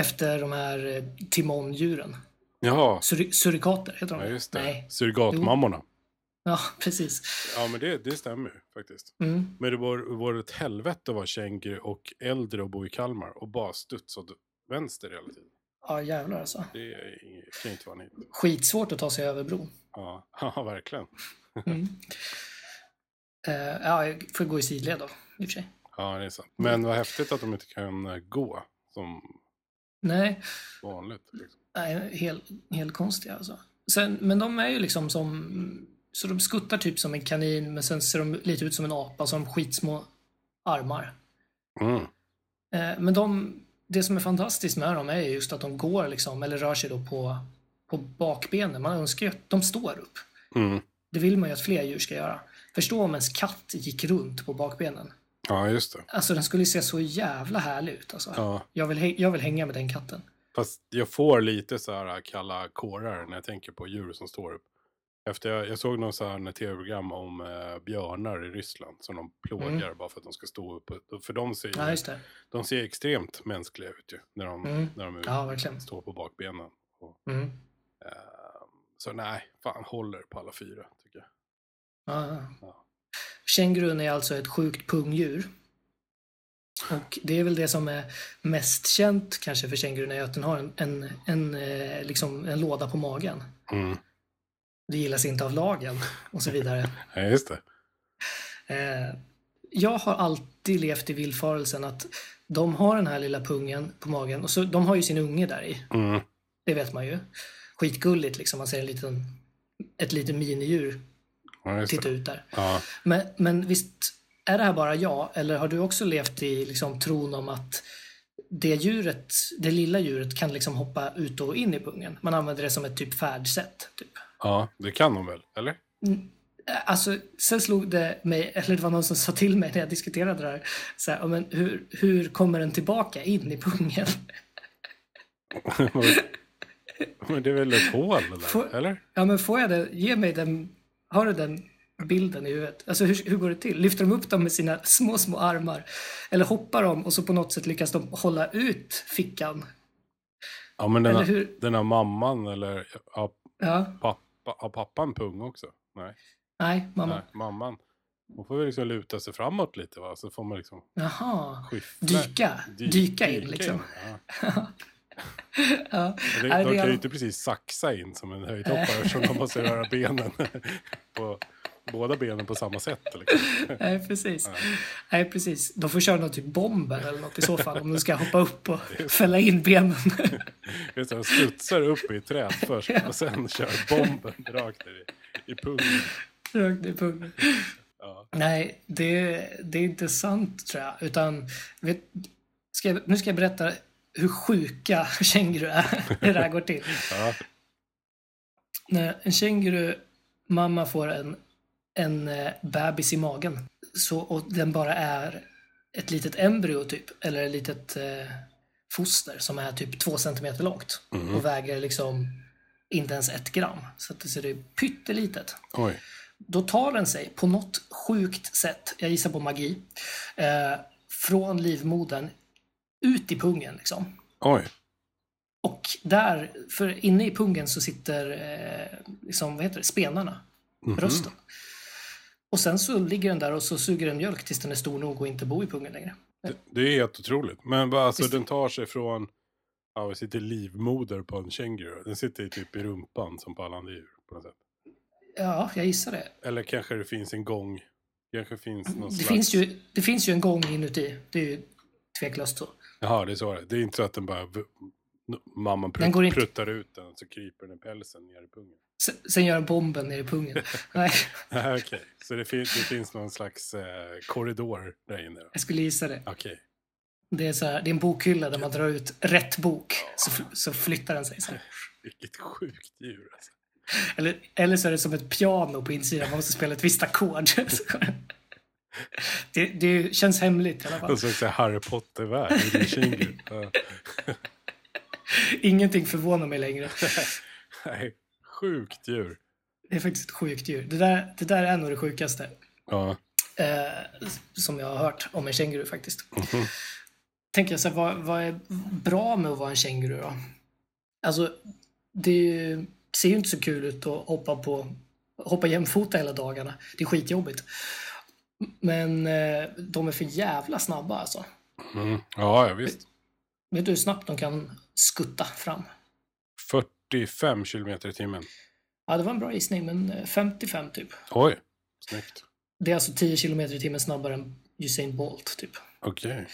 [SPEAKER 1] Efter de här eh, timondjuren.
[SPEAKER 2] Jaha,
[SPEAKER 1] Sur- surikater heter de.
[SPEAKER 2] ja, just det.
[SPEAKER 1] Nej.
[SPEAKER 2] Surrogatmammorna.
[SPEAKER 1] Ja, precis.
[SPEAKER 2] Ja, men det, det stämmer faktiskt.
[SPEAKER 1] Mm.
[SPEAKER 2] Men det var, var ett helvete att vara känguru och äldre och bo i Kalmar och bara studsa åt vänster hela tiden.
[SPEAKER 1] Ja, jävlar alltså.
[SPEAKER 2] Det är, kan inte vara nytt.
[SPEAKER 1] Skitsvårt att ta sig över bron.
[SPEAKER 2] Ja, ja verkligen.
[SPEAKER 1] Mm. Eh, ja, får gå i sidled då, i och för sig.
[SPEAKER 2] Ja, det är sant. Men vad häftigt att de inte kan gå som
[SPEAKER 1] Nej,
[SPEAKER 2] vanligt. Liksom.
[SPEAKER 1] nej helt, helt konstiga alltså. Sen, men de är ju liksom som... Så de skuttar typ som en kanin, men sen ser de lite ut som en apa, så de skitsmå armar.
[SPEAKER 2] Mm.
[SPEAKER 1] Eh, men de, det som är fantastiskt med dem är just att de går liksom, eller rör sig då på, på bakbenen. Man önskar ju att de står upp.
[SPEAKER 2] Mm.
[SPEAKER 1] Det vill man ju att fler djur ska göra. Förstå om ens katt gick runt på bakbenen.
[SPEAKER 2] Ja, just det.
[SPEAKER 1] Alltså den skulle se så jävla härlig ut alltså.
[SPEAKER 2] Ja.
[SPEAKER 1] Jag, vill, jag vill hänga med den katten.
[SPEAKER 2] Fast jag får lite så här kalla kårar när jag tänker på djur som står upp. Efter jag, jag såg någon så här tv-program om eh, björnar i Ryssland som de plågar bara för att de ska stå upp. För de ser,
[SPEAKER 1] Ja, just det.
[SPEAKER 2] de ser extremt mänskliga ut ju. När de,
[SPEAKER 1] Mm.
[SPEAKER 2] när de
[SPEAKER 1] Ja,
[SPEAKER 2] står på bakbenen. Och,
[SPEAKER 1] Mm.
[SPEAKER 2] eh, så nej, fan håller på alla fyra tycker jag.
[SPEAKER 1] Ja, ja.
[SPEAKER 2] Ja.
[SPEAKER 1] Kängurun är alltså ett sjukt pungdjur. Och det är väl det som är mest känt kanske för kängurun är att den har en, en, en, eh, liksom en låda på magen.
[SPEAKER 2] Mm.
[SPEAKER 1] Det gillas inte av lagen och så vidare.
[SPEAKER 2] Ja, just det.
[SPEAKER 1] Eh, jag har alltid levt i villfarelsen att de har den här lilla pungen på magen och så de har ju sin unge där i.
[SPEAKER 2] Mm.
[SPEAKER 1] Det vet man ju. Skitgulligt liksom. Man ser en liten, ett litet minidjur
[SPEAKER 2] Ja,
[SPEAKER 1] titta ut där.
[SPEAKER 2] Ja.
[SPEAKER 1] Men, men visst är det här bara jag eller har du också levt i liksom, tron om att det djuret, det lilla djuret kan liksom hoppa ut och in i pungen? Man använder det som ett typ färdsätt. Typ.
[SPEAKER 2] Ja, det kan de väl? Eller?
[SPEAKER 1] Alltså, sen slog det mig, eller det var någon som sa till mig när jag diskuterade det här, så här "Ja, men hur, hur kommer den tillbaka in i pungen?
[SPEAKER 2] Men det är väl ett hål eller?
[SPEAKER 1] Får-
[SPEAKER 2] eller?
[SPEAKER 1] Ja, men får jag det? Ge mig den, har du den bilden i huvudet? Alltså hur, hur går det till? Lyfter de upp dem med sina små, små armar? Eller hoppar de och så på något sätt lyckas de hålla ut fickan?
[SPEAKER 2] Ja, men den,
[SPEAKER 1] hur?
[SPEAKER 2] den har mamman eller ja,
[SPEAKER 1] Ja,
[SPEAKER 2] pappa, har pappan pung också? Nej.
[SPEAKER 1] nej, mamma.
[SPEAKER 2] Nej, mamman. Hon får väl liksom luta sig framåt lite va? Så får man liksom
[SPEAKER 1] Jaha.
[SPEAKER 2] skiffla.
[SPEAKER 1] Dyka.
[SPEAKER 2] Dy-
[SPEAKER 1] Dyka in liksom.
[SPEAKER 2] Ja.
[SPEAKER 1] Ja.
[SPEAKER 2] Det, de
[SPEAKER 1] är-
[SPEAKER 2] kan ju inte precis saxa in som en höjdhoppare eftersom de måste röra benen på båda benen på samma sätt. Liksom.
[SPEAKER 1] Nej, precis. Nej, precis. De får köra någon typ bomber eller något i så fall om de ska hoppa upp och fälla in benen.
[SPEAKER 2] Just det, De studsar upp i träd först och sen kör bomben rakt ner i, i pungen.
[SPEAKER 1] Rakt i pungen.
[SPEAKER 2] Ja.
[SPEAKER 1] Nej, det, det är inte sant tror jag. Utan, vet, ska jag, nu ska jag berätta hur sjuka känguru är. Hur det här går till.
[SPEAKER 2] Ja.
[SPEAKER 1] När en känguru mamma får en, en eh, bebis i magen så, och den bara är ett litet embryo typ, eller ett litet eh, foster som är typ två centimeter långt och väger liksom inte ens ett gram. Så att det ser ut pyttelitet.
[SPEAKER 2] Oj.
[SPEAKER 1] Då tar den sig på något sjukt sätt, jag gissar på magi, eh, från livmodern ut i pungen liksom.
[SPEAKER 2] Oj.
[SPEAKER 1] Och där, för inne i pungen så sitter eh, liksom, vad heter det, spenarna, brösten. Och sen så ligger den där och så suger den mjölk tills den är stor nog och inte bor i pungen längre.
[SPEAKER 2] Det, det är helt otroligt. Men bara, alltså,
[SPEAKER 1] Visst.
[SPEAKER 2] den tar sig från, ja, vi sitter livmoder på en känguru. Den sitter typ i rumpan som på alla andra djur. På något sätt.
[SPEAKER 1] Ja, jag gissar det.
[SPEAKER 2] Eller kanske det finns en gång. Kanske finns någon
[SPEAKER 1] Det
[SPEAKER 2] slags...
[SPEAKER 1] finns, ju, det finns ju en gång inuti. Det är ju tveklöst så.
[SPEAKER 2] Jaha, det är så. Det är inte så att den bara... Mamman
[SPEAKER 1] Den går
[SPEAKER 2] prutt,
[SPEAKER 1] inte-
[SPEAKER 2] pruttar ut den så kryper den i pälsen ner i pungen.
[SPEAKER 1] Sen, sen gör den bomben ner i pungen. Nej,
[SPEAKER 2] Okej, så det, fin- det finns någon slags eh, korridor där inne? då?
[SPEAKER 1] jag skulle gissa det.
[SPEAKER 2] Okej.
[SPEAKER 1] Det är, så här, det är en bokhylla där man drar ut rätt bok. Så, så flyttar den sig. Så här.
[SPEAKER 2] Vilket sjukt djur alltså.
[SPEAKER 1] Eller, eller så är det som ett piano på insidan. Man måste spela ett visst ackord. det, det känns hemligt i alla fall.
[SPEAKER 2] Är det Harry Potter-värld.
[SPEAKER 1] Ingenting förvånar mig längre.
[SPEAKER 2] Nej, sjukt djur.
[SPEAKER 1] Det är faktiskt ett sjukt djur. Det där, det där är nog det sjukaste
[SPEAKER 2] Ja.
[SPEAKER 1] eh, som jag har hört om en känguru faktiskt.
[SPEAKER 2] Mhm.
[SPEAKER 1] Tänker jag så här, vad, vad är bra med att vara en känguru då? Alltså, det ju, ser ju inte så kul ut att hoppa på hoppa jämfota hela dagarna. Det är skitjobbigt. Men eh, de är för jävla snabba alltså.
[SPEAKER 2] Mm. Ja, ja, visst.
[SPEAKER 1] Vet du hur snabbt de kan skutta fram?
[SPEAKER 2] 45 kilometer i timmen.
[SPEAKER 1] Ja, det var en bra gissning, men eh, 55 typ.
[SPEAKER 2] Oj, snyggt.
[SPEAKER 1] Det är alltså 10 kilometer i timmen snabbare än Usain Bolt typ.
[SPEAKER 2] Okej.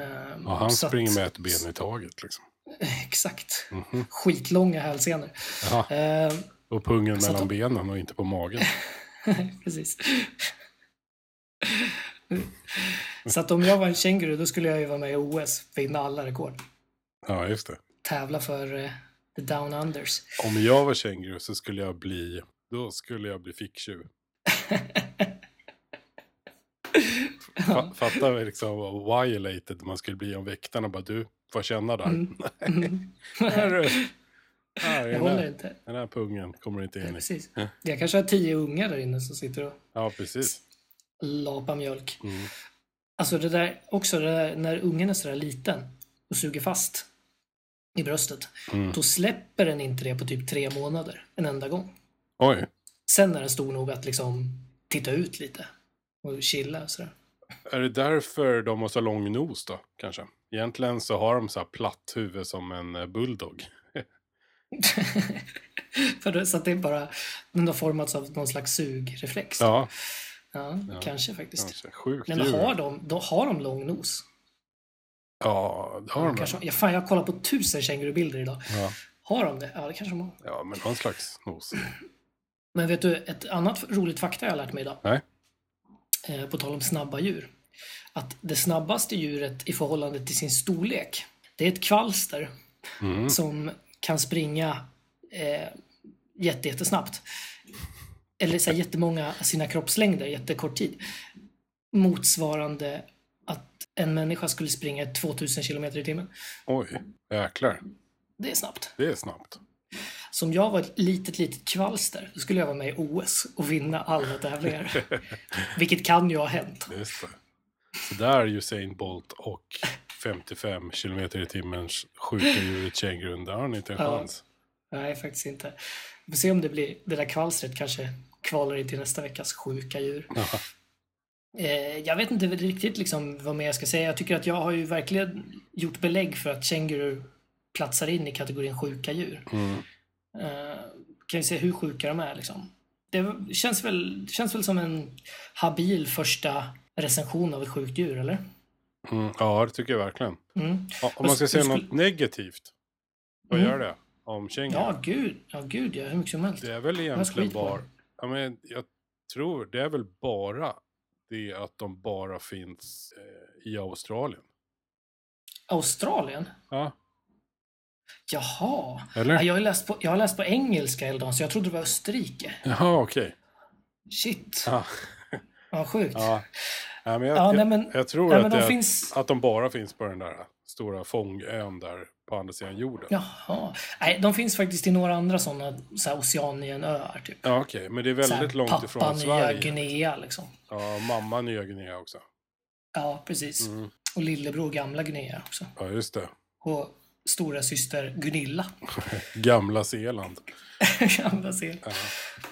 [SPEAKER 1] Ehm,
[SPEAKER 2] Ja, han
[SPEAKER 1] så att-
[SPEAKER 2] springer med ett ben i taget liksom.
[SPEAKER 1] Exakt.
[SPEAKER 2] Mhm.
[SPEAKER 1] Skitlånga hälsenor. Ehm,
[SPEAKER 2] och pungen
[SPEAKER 1] att
[SPEAKER 2] mellan
[SPEAKER 1] de-
[SPEAKER 2] benen och inte på magen.
[SPEAKER 1] Precis. Så att om jag var en känguru då skulle jag ju vara med i OS, vinna alla rekord.
[SPEAKER 2] Ja, just det.
[SPEAKER 1] Tävla för eh, the down unders.
[SPEAKER 2] Om jag var känguru så skulle jag bli, då skulle jag bli ficktjuv. Fa- Fatta liksom vad violated man skulle bli om väktarna bara du får känna där.
[SPEAKER 1] Mm. Mm. Jag
[SPEAKER 2] den,
[SPEAKER 1] håller inte.
[SPEAKER 2] den här pungen kommer inte in i.
[SPEAKER 1] Precis.
[SPEAKER 2] Ja.
[SPEAKER 1] Jag kanske har tio ungar där inne som sitter och
[SPEAKER 2] Ja, precis.
[SPEAKER 1] lapar mjölk.
[SPEAKER 2] Mm.
[SPEAKER 1] Alltså det där, också det där, när ungen är sådär liten och suger fast i bröstet,
[SPEAKER 2] Mm.
[SPEAKER 1] då släpper den inte det på typ tre månader, en enda gång.
[SPEAKER 2] Oj,
[SPEAKER 1] Sen är den stor nog att liksom titta ut lite och chilla och sådär.
[SPEAKER 2] är det därför de har så lång nos då, kanske? Egentligen så har de så här platt huvud som en eh, bulldog.
[SPEAKER 1] Så att det är bara, den har formats av någon slags sugreflex. Ja,
[SPEAKER 2] Ja,
[SPEAKER 1] kanske faktiskt.
[SPEAKER 2] kanske. Sjukt
[SPEAKER 1] men har de, då har de lång nos?
[SPEAKER 2] Ja, det har de
[SPEAKER 1] kanske, ja, fan, jag har kollat på tusen kängurubilder idag.
[SPEAKER 2] Ja.
[SPEAKER 1] Har de det? Ja, det kanske de har.
[SPEAKER 2] ja, men någon slags nos.
[SPEAKER 1] Men vet du, ett annat roligt fakta jag har lärt mig idag.
[SPEAKER 2] Nej.
[SPEAKER 1] Eh, på tal om snabba djur. Att det snabbaste djuret i förhållande till sin storlek, det är ett kvalster
[SPEAKER 2] Mm.
[SPEAKER 1] som kan springa eh, jätte, jättesnabbt. Eller så här, jättemånga sina kroppslängder, jättekort tid. Motsvarande att en människa skulle springa 2000 kilometer i timmen.
[SPEAKER 2] Oj, jäklar.
[SPEAKER 1] Det är snabbt.
[SPEAKER 2] Det är snabbt.
[SPEAKER 1] Så om jag var ett litet, litet kvalster, då skulle jag vara med i OS och vinna alla tävlingar. Vilket kan ju ha hänt.
[SPEAKER 2] Just det. Så där är Usain Bolt och 55 kilometer i timmens sjuka djuret kängurun. Där har ni inte en
[SPEAKER 1] Ja.
[SPEAKER 2] chans.
[SPEAKER 1] Nej, faktiskt inte. Vi får se om det blir, det där kvalstret kanske kvalar in till nästa veckas sjuka djur.
[SPEAKER 2] Ja.
[SPEAKER 1] Eh, jag vet inte riktigt liksom vad mer jag ska säga. Jag tycker att jag har ju verkligen gjort belägg för att känguru platsar in i kategorin sjuka djur.
[SPEAKER 2] Mm.
[SPEAKER 1] Eh, kan ju se hur sjuka de är liksom. Det känns väl, känns väl som en habil första recension av ett sjukt djur, eller?
[SPEAKER 2] Mm. Ja, det tycker jag verkligen.
[SPEAKER 1] Mm.
[SPEAKER 2] Ja, Om man ska säga något negativt. Vad
[SPEAKER 1] Mm.
[SPEAKER 2] gör det om känguru?
[SPEAKER 1] Ja, gud. Ja, gud, ja. Hur mycket som helst.
[SPEAKER 2] Det är väl egentligen bara... Ja, men jag tror det är väl bara det att de bara finns eh, i Australien.
[SPEAKER 1] Australien?
[SPEAKER 2] Ja,
[SPEAKER 1] Jaha.
[SPEAKER 2] eller?
[SPEAKER 1] Ja, jag, har läst på, jag har läst på engelska Eldon, så jag trodde det var Österrike.
[SPEAKER 2] Jaha, okej.
[SPEAKER 1] Shit.
[SPEAKER 2] Ja,
[SPEAKER 1] Vad sjukt.
[SPEAKER 2] ja. ja, men jag,
[SPEAKER 1] Ja, nej,
[SPEAKER 2] jag,
[SPEAKER 1] men-
[SPEAKER 2] jag tror
[SPEAKER 1] Nej,
[SPEAKER 2] att, det,
[SPEAKER 1] de
[SPEAKER 2] är-
[SPEAKER 1] finns...
[SPEAKER 2] att de bara finns på den där stora fångön där på andra sidan jorden. Ja,
[SPEAKER 1] Jaha. Nej, de finns faktiskt i några andra sådana så här Oceanienöar, typ.
[SPEAKER 2] okej. Men det är
[SPEAKER 1] Så här,
[SPEAKER 2] väldigt långt
[SPEAKER 1] Papua
[SPEAKER 2] ifrån
[SPEAKER 1] Nya
[SPEAKER 2] Sverige.
[SPEAKER 1] Guinea, liksom.
[SPEAKER 2] Ja, mamma Nya Guinea också.
[SPEAKER 1] Ja, precis.
[SPEAKER 2] Mm.
[SPEAKER 1] Och lillebror Gamla Guinea också.
[SPEAKER 2] Ja, just det.
[SPEAKER 1] Och stora syster Gunilla.
[SPEAKER 2] Gamla Zeeland.
[SPEAKER 1] Gamla sel.
[SPEAKER 2] Ja.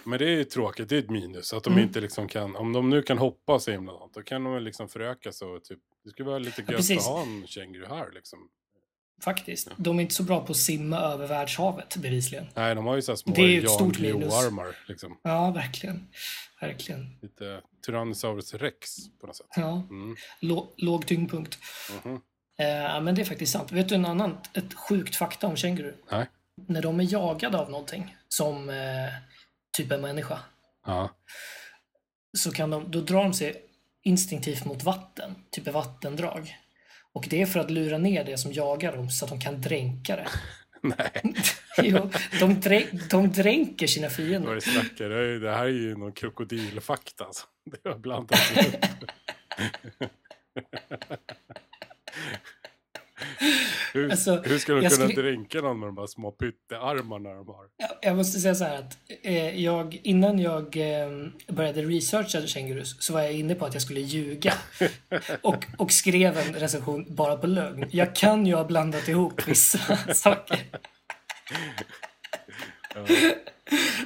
[SPEAKER 2] Men det är ju tråkigt, det är ett minus. Att de
[SPEAKER 1] Mm.
[SPEAKER 2] inte liksom kan, om de nu kan hoppa så himla långt, då kan de liksom föröka sig och typ, det skulle vara lite gött
[SPEAKER 1] precis.
[SPEAKER 2] att ha en känguru här liksom.
[SPEAKER 1] Faktiskt. De är inte så bra på att simma över världshavet bevisligen.
[SPEAKER 2] Nej, de har ju så små
[SPEAKER 1] Det är ett stort.
[SPEAKER 2] Guillou-armar liksom.
[SPEAKER 1] Ja, verkligen. Verkligen.
[SPEAKER 2] Lite Tyrannosaurus rex på något sätt.
[SPEAKER 1] Ja,
[SPEAKER 2] Mm.
[SPEAKER 1] lå- låg tyngdpunkt.
[SPEAKER 2] Mhm.
[SPEAKER 1] Eh, ja, men det är faktiskt sant. Vet du en annan, ett sjukt fakta om känguru?
[SPEAKER 2] Nej.
[SPEAKER 1] När de är jagade av någonting, som eh, typ en människa,
[SPEAKER 2] Ja.
[SPEAKER 1] så kan de, då drar de sig instinktivt mot vatten, typ ett vattendrag. Och det är för att lura ner det som jagar dem så att de kan dränka det.
[SPEAKER 2] Nej,
[SPEAKER 1] jo, de, drä, de dränker sina
[SPEAKER 2] vad
[SPEAKER 1] fiender.
[SPEAKER 2] det snackar. Det, är, det här är ju någon krokodilfakta alltså. Det har blandat ihop. hur,
[SPEAKER 1] Alltså,
[SPEAKER 2] hur ska de kunna
[SPEAKER 1] skulle-
[SPEAKER 2] dränka någon med de här små pyttearmarna de har?
[SPEAKER 1] Jag- Jag måste säga så här att eh, jag, innan jag eh, började researcha kängurus så var jag inne på att jag skulle ljuga. Och, och skrev en recension bara på lögn. Jag kan ju ha blandat ihop vissa saker.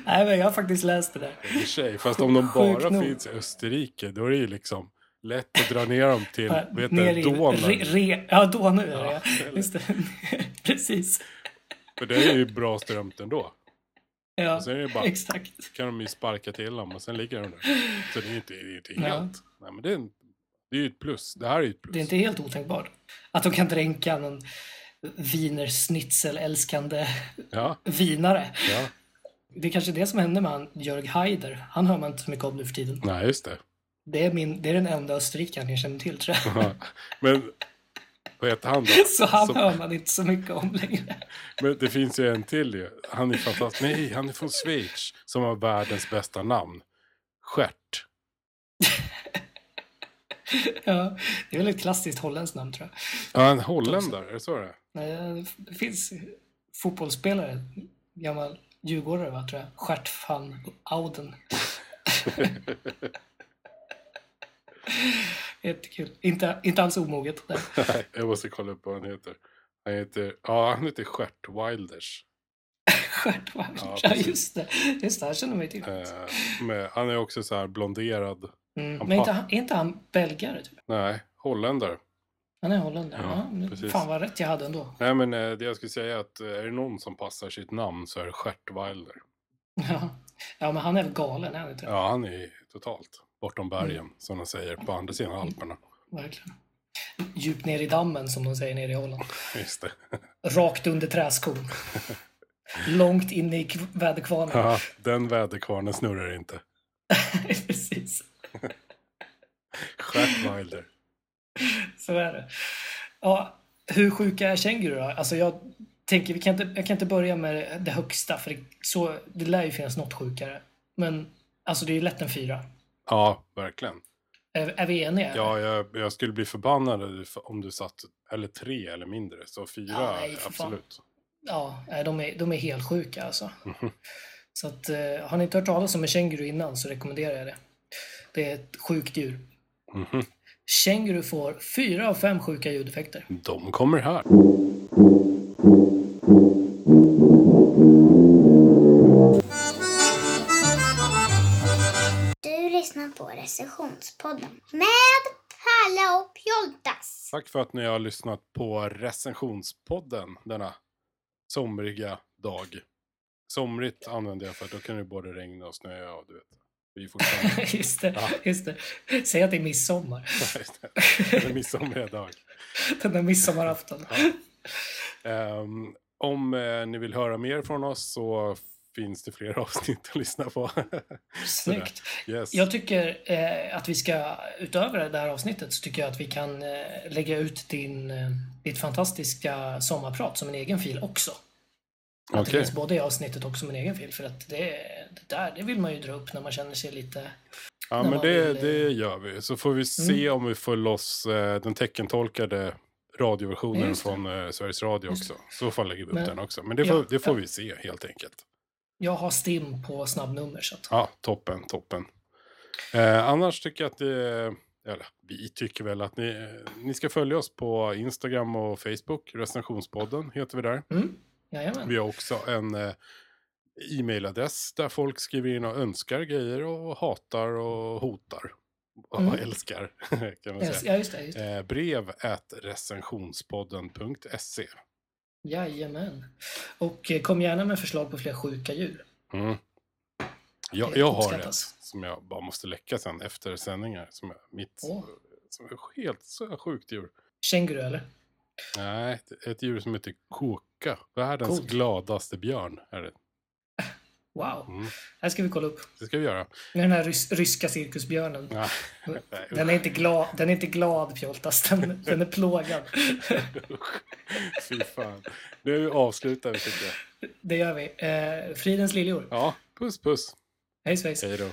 [SPEAKER 1] Nej, men jag har faktiskt läst det där.
[SPEAKER 2] I och för sig, fast om de bara
[SPEAKER 1] nog.
[SPEAKER 2] finns i Österrike, då är det ju liksom lätt att dra ner dem till,
[SPEAKER 1] Ja,
[SPEAKER 2] vet
[SPEAKER 1] ner
[SPEAKER 2] du,
[SPEAKER 1] re, re, ja, Donau är det,
[SPEAKER 2] Ja.
[SPEAKER 1] Just det. Precis.
[SPEAKER 2] För det är ju bra strömt ändå.
[SPEAKER 1] Ja,
[SPEAKER 2] Och sen är det bara,
[SPEAKER 1] exakt.
[SPEAKER 2] kan de ju sparka till dem och sen ligger de där. Så det är ju inte, det är inte
[SPEAKER 1] Ja.
[SPEAKER 2] helt. Nej, men det är, en, det är ju ett plus. Det här är ju ett plus.
[SPEAKER 1] Det är inte helt otänkbart. Att de kan dränka någon Wiener Schnitzel älskande
[SPEAKER 2] Ja,
[SPEAKER 1] vinare.
[SPEAKER 2] ja.
[SPEAKER 1] Det är kanske det som hände med han Jörg Haider. Han hör man inte så mycket om nu för tiden.
[SPEAKER 2] Nej, just det.
[SPEAKER 1] Det är, min, det är den enda österrikaren jag känner till tror jag.
[SPEAKER 2] Ja. Men vad heter han då?
[SPEAKER 1] Så han
[SPEAKER 2] Som-
[SPEAKER 1] hör man inte så mycket om längre.
[SPEAKER 2] Men det finns ju en till ju. Han är fantastisk. Nej, han är från Schweiz. Som har världens bästa namn. Stjärt.
[SPEAKER 1] Ja, det är väl ett klassiskt holländskt namn tror jag.
[SPEAKER 2] Ja, en holländare, är det så det är?
[SPEAKER 1] Nej, Det finns fotbollsspelare, gammal djurgårdare va, tror jag. Stjärt van Auden. Jättekul. Inte, inte alls omoget. Nej.
[SPEAKER 2] Jag måste kolla upp vad han heter. Han heter, ja, han heter Stjärt Wilders.
[SPEAKER 1] Stjärt van
[SPEAKER 2] Ja,
[SPEAKER 1] Ja, just det. Just det, här känner mig till.
[SPEAKER 2] Eh, han är också så här blonderad.
[SPEAKER 1] Mm. Men inte, han- är inte han belgare? Typ?
[SPEAKER 2] Nej, holländare.
[SPEAKER 1] Han är holländare.
[SPEAKER 2] Ja,
[SPEAKER 1] Ja, fan vad rätt jag hade ändå.
[SPEAKER 2] Nej, men eh, det jag skulle säga är att eh, är det någon som passar sitt namn så är det Stjärt Wilder.
[SPEAKER 1] Ja. ja, men han är väl galen, är han inte?
[SPEAKER 2] Ja, han är totalt bortom bergen,
[SPEAKER 1] Mm.
[SPEAKER 2] som de säger, på andra sidan Alperna.
[SPEAKER 1] Verkligen. Djupt ner i dammen, som de säger nere i Holland.
[SPEAKER 2] Just det.
[SPEAKER 1] Rakt under träskon. Långt in i kv- väderkvarnen.
[SPEAKER 2] Ja, den väderkvarnen snurrar inte.
[SPEAKER 1] Precis.
[SPEAKER 2] Stjärt Wilder.
[SPEAKER 1] Så är det. Ja, hur sjuka är kängurur då? Alltså jag tänker, vi kan inte, jag kan inte börja med det högsta, för det, så, det lär ju finnas något sjukare. Men alltså det är ju lätt en fyra.
[SPEAKER 2] Ja, verkligen.
[SPEAKER 1] Är, är vi eniga?
[SPEAKER 2] Ja, jag, jag skulle bli förbannad om du satt, eller tre eller mindre. Så fyra,
[SPEAKER 1] Ja, nej,
[SPEAKER 2] absolut.
[SPEAKER 1] Ja, de är, de är helt sjuka alltså.
[SPEAKER 2] Mhm.
[SPEAKER 1] Så att, eh, har ni inte hört talas om en känguru innan så rekommenderar jag det. Det är ett sjukt djur.
[SPEAKER 2] Mhm.
[SPEAKER 1] Känguru får fyra av fem sjuka ljudeffekter.
[SPEAKER 2] De kommer här.
[SPEAKER 5] På recensionspodden med Palle och Pjoltas.
[SPEAKER 2] Tack för att ni har lyssnat på recensionspodden denna somriga dag. Somrigt använder jag för att då kan det både regna och snöa och du vet. Vi är fortfarande...
[SPEAKER 1] just det,
[SPEAKER 2] Ja.
[SPEAKER 1] just det. Säg att det är midsommar.
[SPEAKER 2] Det. Det är dag.
[SPEAKER 1] Den där midsommarafton.
[SPEAKER 2] Ehm, om eh, ni vill höra mer från oss så finns det fler avsnitt att lyssna på.
[SPEAKER 1] Snyggt.
[SPEAKER 2] yes.
[SPEAKER 1] Jag tycker eh, att vi ska, utöver det här avsnittet, så tycker jag att vi kan eh, lägga ut din, eh, ditt fantastiska sommarprat som en egen fil också. Att det finns både i avsnittet och som en egen fil. För att det, det där, det vill man ju dra upp när man känner sig lite...
[SPEAKER 2] Ja, men det,
[SPEAKER 1] vill, eh,
[SPEAKER 2] det gör vi. Så får vi se
[SPEAKER 1] Mm.
[SPEAKER 2] om vi får loss eh, den teckentolkade radioversionen från eh, Sveriges Radio också. Så fall lägger vi upp
[SPEAKER 1] Men-
[SPEAKER 2] den också. Men det
[SPEAKER 1] Ja,
[SPEAKER 2] får, det får
[SPEAKER 1] ja.
[SPEAKER 2] vi se helt enkelt.
[SPEAKER 1] Jag har STIM på snabbnummer så att...
[SPEAKER 2] Ja, toppen, toppen. Eh, annars tycker jag att det, eller vi tycker väl att ni, ni ska följa oss på Instagram och Facebook. Recensionspodden heter vi där.
[SPEAKER 1] Mm. Jajamän.
[SPEAKER 2] Vi har också en eh, e-mailadress där folk skriver in och önskar grejer och hatar och hotar. Och
[SPEAKER 1] Mm.
[SPEAKER 2] älskar, kan man säga.
[SPEAKER 1] Ja, just det. Just det.
[SPEAKER 2] Eh, brev recensionspodden.se.
[SPEAKER 1] Jajamän. Och eh, kom gärna med förslag på fler sjuka djur.
[SPEAKER 2] Mm. Jag, jag har ett som jag bara måste läcka sen efter sändningar. Som är mitt
[SPEAKER 1] Åh.
[SPEAKER 2] som är helt så sjukt djur.
[SPEAKER 1] Känguru eller?
[SPEAKER 2] Nej, ett- djur som heter koka. Världens
[SPEAKER 1] Coolt.
[SPEAKER 2] gladaste björn är det.
[SPEAKER 1] Wow.
[SPEAKER 2] Mm.
[SPEAKER 1] här ska vi kolla upp.
[SPEAKER 2] Det ska vi göra.
[SPEAKER 1] Med den här rys ryska cirkusbjörnen.
[SPEAKER 2] Ja.
[SPEAKER 1] Den är inte glad, den är inte glad Pjoltas, den, den är plågad.
[SPEAKER 2] Fy fan. Nu avslutar vi tycker jag.
[SPEAKER 1] Det gör vi. Eh, Fridens liljor.
[SPEAKER 2] Ja, puss puss.
[SPEAKER 1] Hej svejs.
[SPEAKER 2] Hej då.